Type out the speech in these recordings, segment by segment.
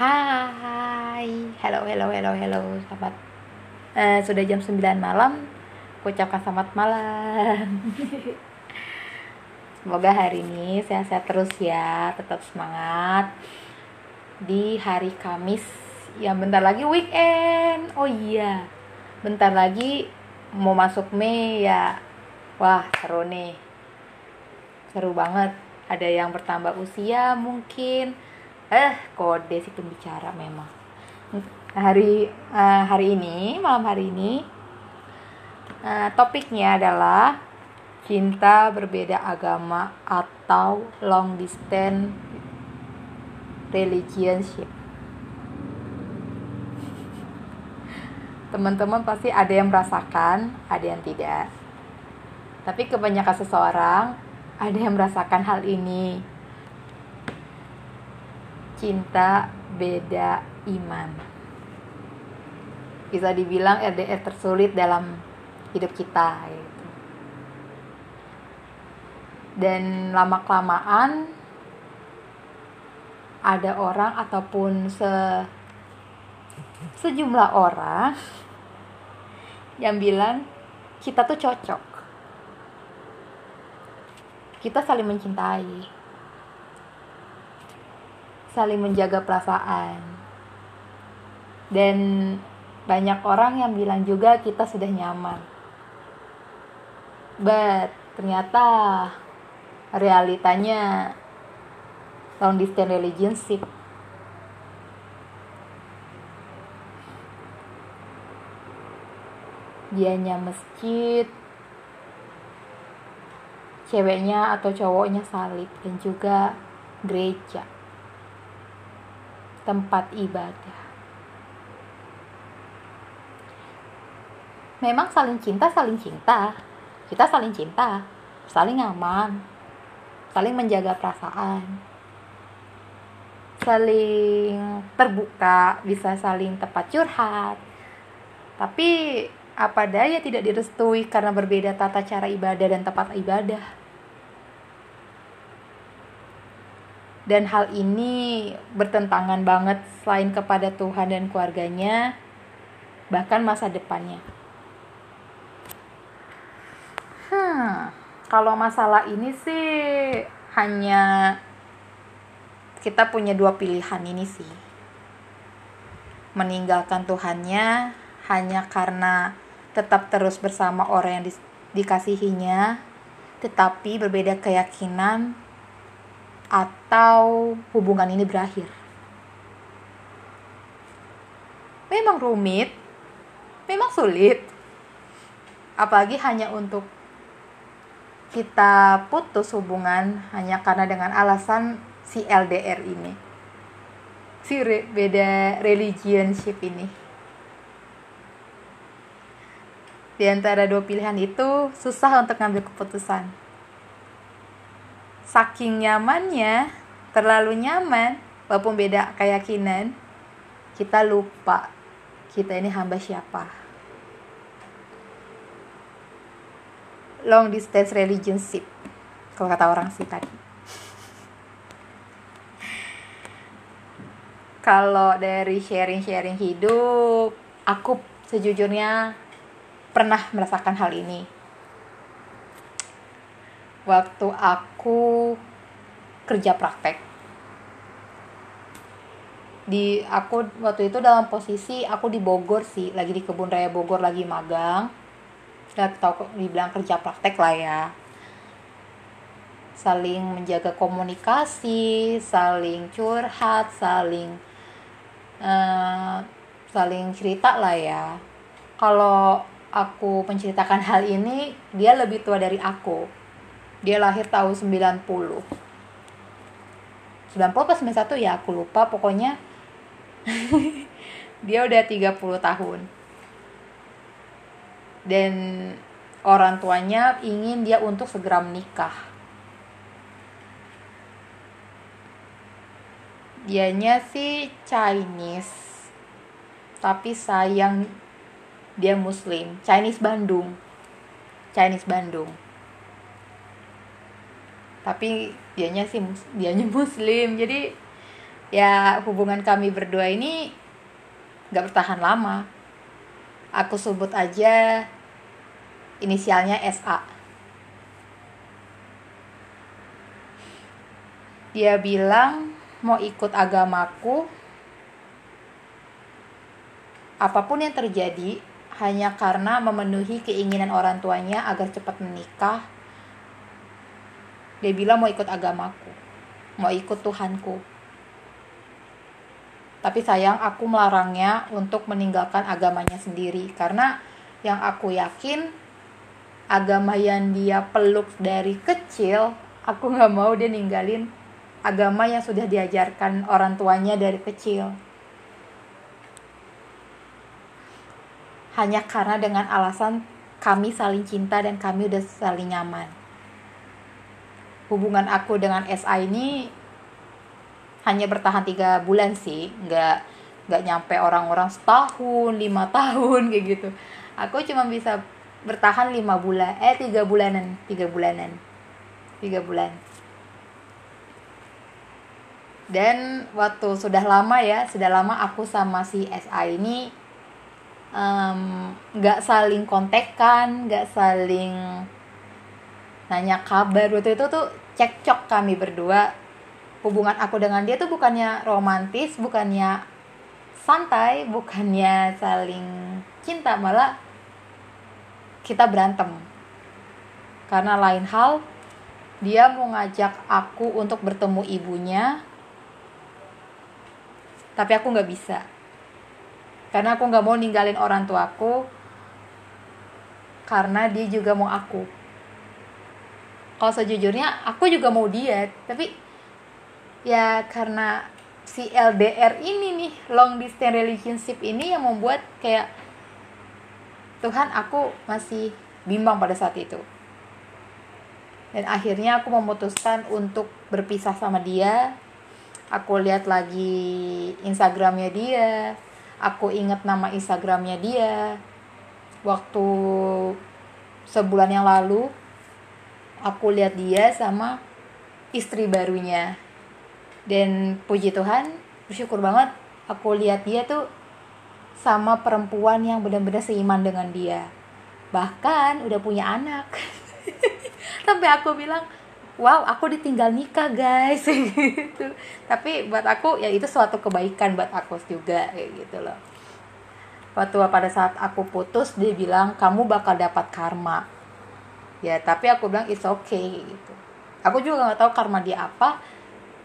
Hai, hello, hello, hello, hello, sahabat. Eh, sudah jam 9 malam, ucapkan selamat malam. Semoga hari ini sehat-sehat terus ya, tetap semangat. Di hari Kamis, yang bentar lagi weekend. Oh iya, bentar lagi mau masuk Mei ya. Wah, seru nih. Seru banget. Ada yang bertambah usia mungkin eh kode si pembicara memang. Hari uh, hari ini malam hari ini uh, topiknya adalah cinta berbeda agama atau long distance relationship. Teman-teman pasti ada yang merasakan ada yang tidak. Tapi kebanyakan seseorang ada yang merasakan hal ini cinta beda iman. Bisa dibilang LDR tersulit dalam hidup kita gitu. Dan lama kelamaan ada orang ataupun se sejumlah orang yang bilang kita tuh cocok. Kita saling mencintai saling menjaga perasaan. Dan banyak orang yang bilang juga kita sudah nyaman. But ternyata realitanya long distance relationship dianya masjid ceweknya atau cowoknya salib dan juga gereja tempat ibadah. Memang saling cinta, saling cinta. Kita saling cinta, saling aman, saling menjaga perasaan, saling terbuka, bisa saling tepat curhat. Tapi apa daya tidak direstui karena berbeda tata cara ibadah dan tempat ibadah. Dan hal ini bertentangan banget selain kepada Tuhan dan keluarganya bahkan masa depannya. Hmm kalau masalah ini sih hanya kita punya dua pilihan ini sih. Meninggalkan Tuhannya hanya karena tetap terus bersama orang yang di, dikasihinya tetapi berbeda keyakinan atau hubungan ini berakhir. Memang rumit, memang sulit, apalagi hanya untuk kita putus hubungan hanya karena dengan alasan si LDR ini, si re beda relationship ini. Di antara dua pilihan itu susah untuk ngambil keputusan saking nyamannya terlalu nyaman walaupun beda keyakinan kita lupa kita ini hamba siapa. Long distance relationship kalau kata orang sih tadi. Kalau dari sharing-sharing hidup aku sejujurnya pernah merasakan hal ini waktu aku kerja praktek. Di aku waktu itu dalam posisi aku di Bogor sih lagi di kebun raya Bogor lagi magang. Nggak tahu dibilang kerja praktek lah ya. Saling menjaga komunikasi saling curhat saling uh, saling cerita lah ya. Kalau aku menceritakan hal ini dia lebih tua dari aku dia lahir tahun 90 90 pas 91 ya aku lupa pokoknya. Dia udah 30 tahun. Dan orang tuanya ingin dia untuk segera menikah. Dianya sih Chinese tapi sayang dia muslim. Chinese Bandung. Chinese Bandung tapi dianya sih dianya muslim. Jadi ya hubungan kami berdua ini gak bertahan lama. Aku sebut aja inisialnya SA dia bilang mau ikut agamaku apa pun yang terjadi hanya karena memenuhi keinginan orang tuanya agar cepat menikah dia bilang mau ikut agamaku mau ikut Tuhanku. Tapi sayang aku melarangnya untuk meninggalkan agamanya sendiri. Karena yang aku yakin agama yang dia peluk dari kecil aku nggak mau dia ninggalin agama yang sudah diajarkan orang tuanya dari kecil. Hanya karena dengan alasan kami saling cinta dan kami udah saling nyaman hubungan aku dengan SA ini hanya bertahan tiga bulan sih. Nggak nggak nyampe orang-orang setahun lima tahun kayak gitu. Aku cuma bisa bertahan lima bulan eh tiga bulanan tiga bulanan tiga bulan. Dan waktu sudah lama ya sudah lama aku sama si SA ini nggak um, saling kontekan nggak saling nanya kabar. Waktu itu tuh cekcok kami berdua. Hubungan aku dengan dia tuh bukannya romantis bukannya santai bukannya saling cinta malah kita berantem. Karena lain hal dia mau ngajak aku untuk bertemu ibunya tapi aku nggak bisa. Karena aku nggak mau ninggalin orang tuaku karena dia juga mau aku kalau sejujurnya aku juga mau dia tapi ya karena si LDR ini nih long distance relationship ini yang membuat kayak Tuhan aku masih bimbang pada saat itu. Dan akhirnya aku memutuskan untuk berpisah sama dia. Aku lihat lagi Instagramnya dia. Aku inget nama Instagramnya dia. Waktu sebulan yang lalu aku lihat dia sama istri barunya. Dan puji Tuhan bersyukur banget aku lihat dia tuh sama perempuan yang benar-benar seiman dengan dia. Bahkan udah punya anak. Sampai aku bilang wow aku ditinggal nikah guys. Gitu. Tapi buat aku ya itu suatu kebaikan buat aku juga kayak gitu loh. Waktu pada saat aku putus dia bilang kamu bakal dapat karma ya tapi aku bilang it's okay gitu. Aku juga nggak tahu karma dia apa.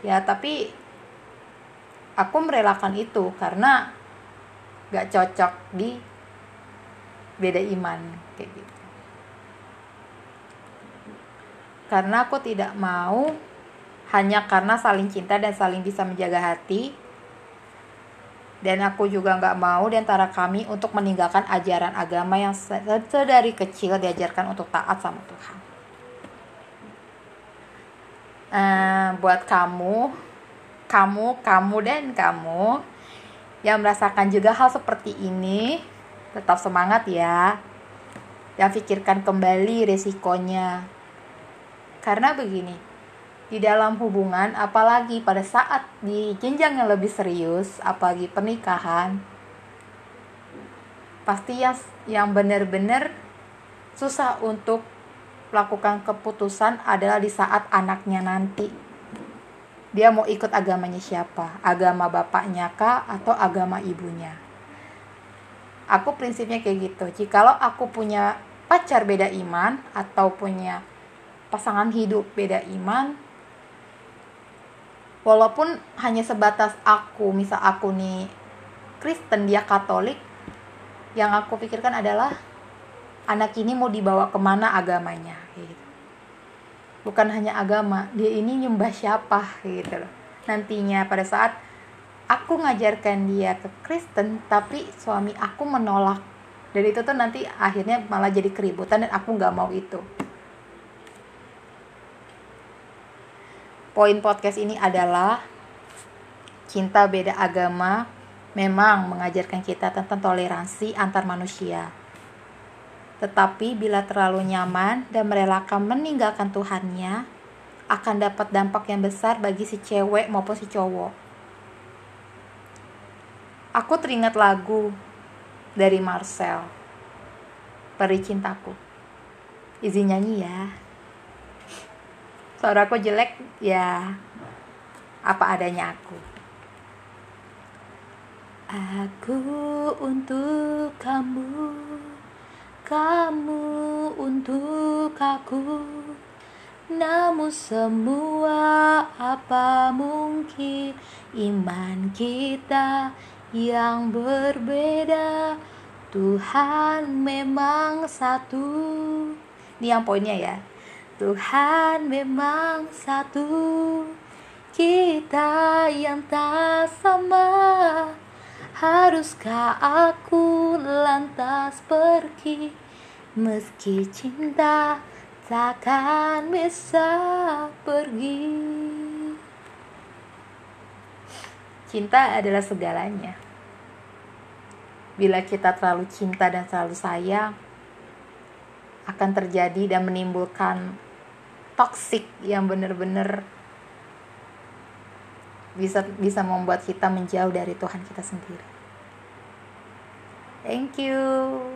Ya tapi aku merelakan itu karena gak cocok di beda iman kayak gitu. Karena aku tidak mau hanya karena saling cinta dan saling bisa menjaga hati dan aku juga nggak mau di antara kami untuk meninggalkan ajaran agama yang sedari kecil diajarkan untuk taat sama Tuhan uh, buat kamu, kamu, kamu dan kamu yang merasakan juga hal seperti ini, tetap semangat ya. Yang pikirkan kembali resikonya. Karena begini, di dalam hubungan, apalagi pada saat di jenjang yang lebih serius, apalagi pernikahan, pasti yang yang benar-benar susah untuk melakukan keputusan adalah di saat anaknya nanti. Dia mau ikut agamanya siapa? Agama bapaknya kah atau agama ibunya? Aku prinsipnya kayak gitu. Jikalau aku punya pacar beda iman atau punya pasangan hidup beda iman, walaupun hanya sebatas aku, misal aku nih Kristen, dia Katolik, yang aku pikirkan adalah anak ini mau dibawa ke mana agamanya gitu. bukan hanya agama dia ini nyembah siapa gitu loh. Nantinya pada saat aku ngajarkan dia ke Kristen tapi suami aku menolak. Dan itu tuh nanti akhirnya malah jadi keributan dan aku nggak mau itu poin podcast ini adalah cinta beda agama memang mengajarkan kita tentang toleransi antar manusia. Tetapi bila terlalu nyaman dan merelakan meninggalkan Tuhannya, akan dapat dampak yang besar bagi si cewek maupun si cowok. aku teringat lagu dari Marcel Peri Cintaku izin nyanyi ya suaraku jelek ya apa adanya aku. Aku untuk kamu kamu untuk aku. Namun semua apa mungkin iman kita yang berbeda. Tuhan memang satu. Ini yang poinnya ya Tuhan memang satu Kita yang tak sama Haruskah aku lantas pergi Meski cinta takkan bisa pergi. Cinta adalah segalanya. Bila kita terlalu cinta dan terlalu sayang, akan terjadi dan menimbulkan toksik yang benar-benar bisa bisa membuat kita menjauh dari Tuhan kita sendiri. Thank you.